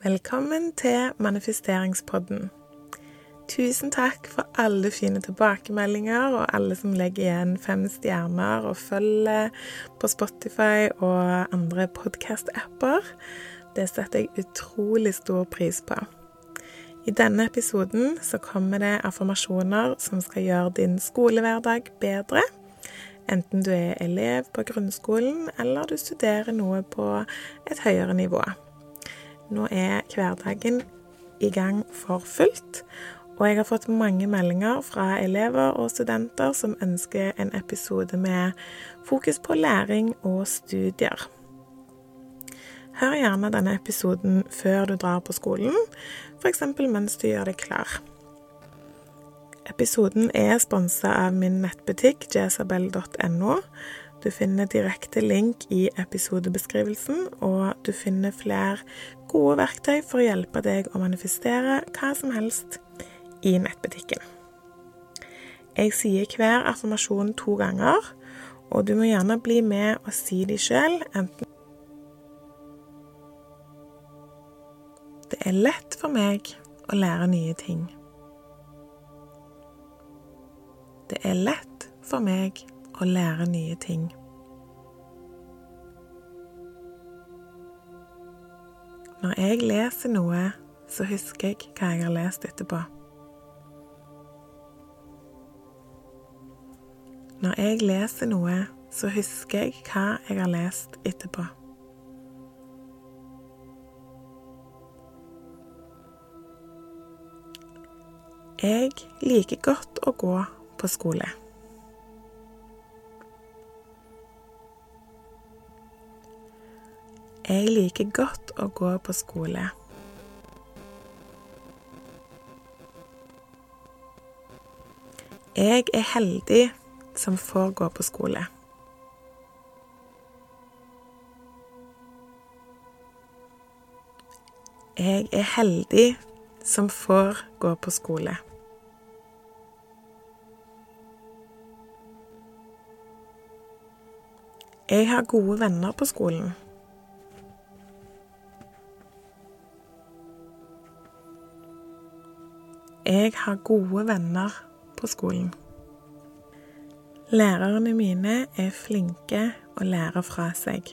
Velkommen til manifesteringspodden. Tusen takk for alle fine tilbakemeldinger og alle som legger igjen fem stjerner og følger på Spotify og andre podkast-apper. Det setter jeg utrolig stor pris på. I denne episoden så kommer det affirmasjoner som skal gjøre din skolehverdag bedre. Enten du er elev på grunnskolen eller du studerer noe på et høyere nivå. Nå er hverdagen i gang for fullt, og jeg har fått mange meldinger fra elever og studenter som ønsker en episode med fokus på læring og studier. Hør gjerne denne episoden før du drar på skolen, f.eks. mens du gjør deg klar. Episoden er sponsa av min nettbutikk jasabel.no, du finner direkte link i episodebeskrivelsen, og du finner flere gode verktøy for å hjelpe deg å manifestere hva som helst i nettbutikken. Jeg sier hver affirmasjon to ganger, og du må gjerne bli med og si de sjøl, enten Det er lett for meg å lære nye ting. Det er lett for meg å lære nye ting. Når jeg leser noe, så husker jeg hva jeg har lest etterpå. Når jeg leser noe, så husker jeg hva jeg har lest etterpå. Jeg liker godt å gå på skole. Jeg liker godt å gå på skole. Jeg er heldig som får gå på skole. Jeg er heldig som får gå på skole. Jeg har gode venner på skolen. Jeg har gode venner på skolen. Lærerne mine er flinke å lære fra seg.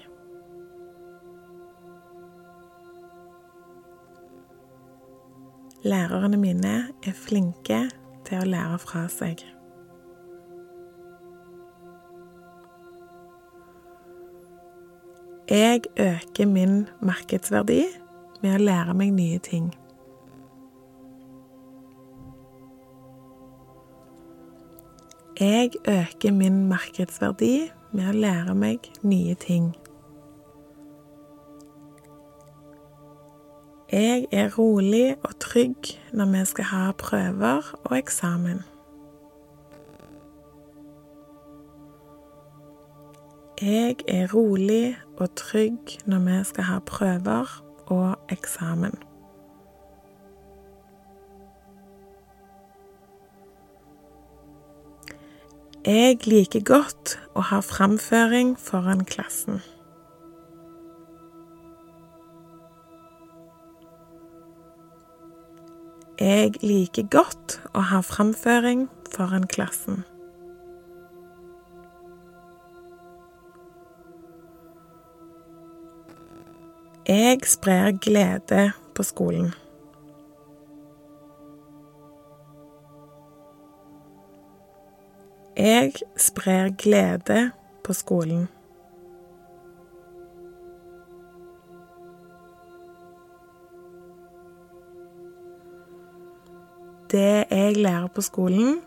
Lærerne mine er flinke til å lære fra seg. Jeg øker min markedsverdi med å lære meg nye ting. Jeg øker min markedsverdi med å lære meg nye ting. Jeg er rolig og trygg når vi skal ha prøver og eksamen. Jeg er rolig og trygg når vi skal ha prøver og eksamen. Jeg liker godt å ha framføring foran klassen. Jeg liker godt å ha framføring foran klassen. Jeg sprer glede på skolen. Jeg sprer glede på skolen. Det jeg lærer på skolen,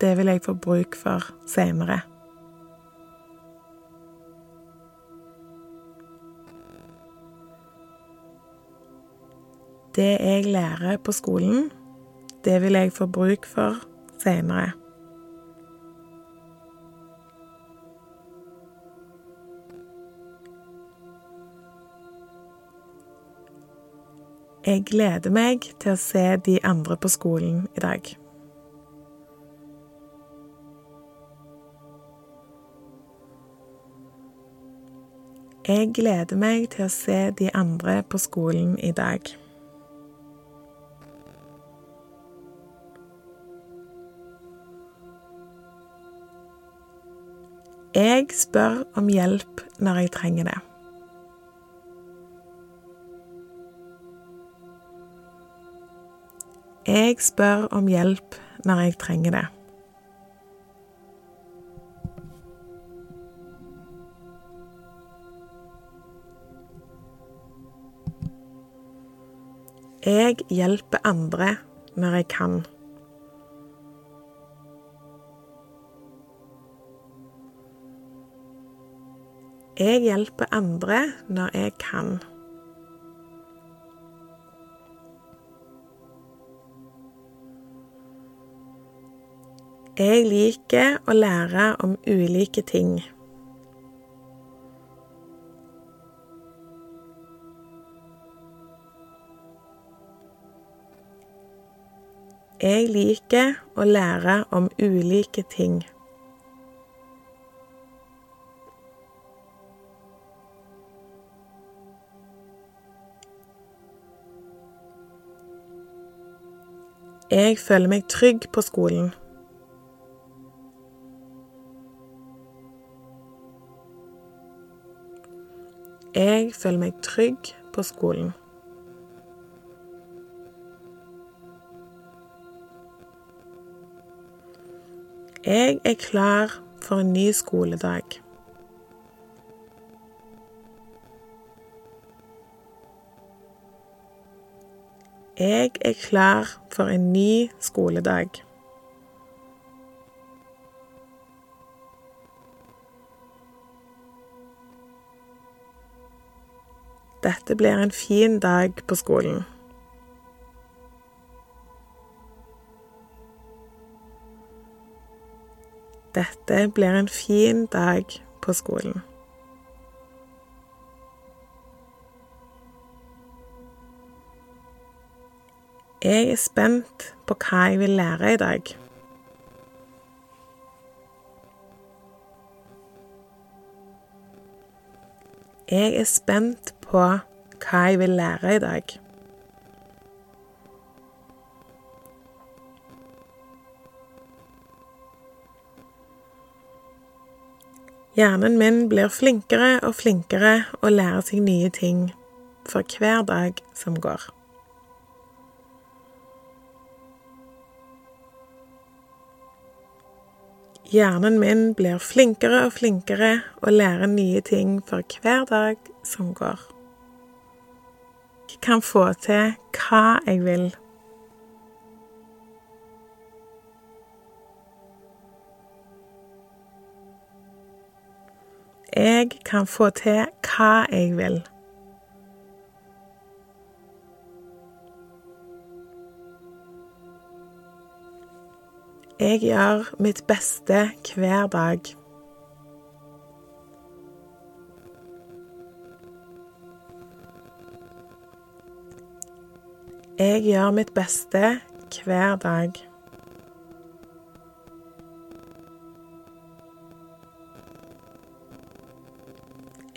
det vil jeg få bruk for seinere. Det jeg lærer på skolen, det vil jeg få bruk for seinere. Jeg gleder meg til å se de andre på skolen i dag. Jeg gleder meg til å se de andre på skolen i dag. Jeg spør om hjelp når jeg trenger det. Jeg spør om hjelp når jeg trenger det. Jeg hjelper andre når jeg kan. Jeg hjelper andre når jeg kan. Jeg liker å lære om ulike ting. Jeg liker å lære om ulike ting. Jeg føler meg trygg på skolen. Jeg føler meg trygg på skolen. Jeg er klar for en ny skoledag. Jeg er klar for en ny skoledag. Dette blir en fin dag på skolen. Dette blir en fin dag på skolen. Jeg er spent på hva jeg vil lære i dag. Jeg er spent på hva jeg vil lære i dag. Hjernen min blir flinkere og flinkere og lærer seg nye ting for hver dag som går. Hjernen min blir flinkere og flinkere og lærer nye ting for hver dag som går. Kan få til hva jeg vil. Jeg kan få til hva jeg vil. Jeg gjør mitt beste hver dag. Jeg gjør mitt beste hver dag.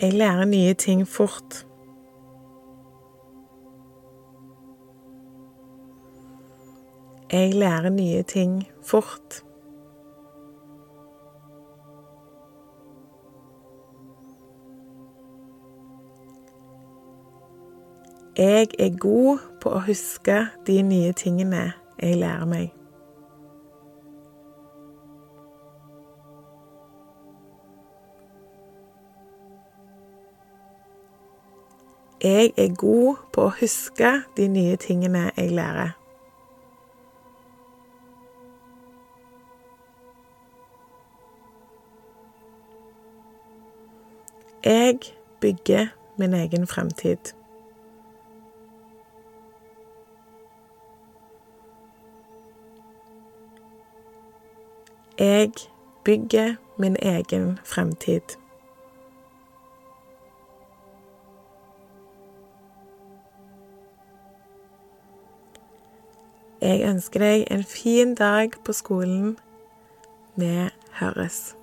Jeg lærer nye ting fort. Jeg lærer nye ting fort. Jeg er god på å huske de nye tingene jeg lærer meg. Jeg er god på å huske de nye tingene jeg lærer. Jeg bygger min egen fremtid. Jeg bygger min egen fremtid. Jeg ønsker deg en fin dag på skolen. Vi høres.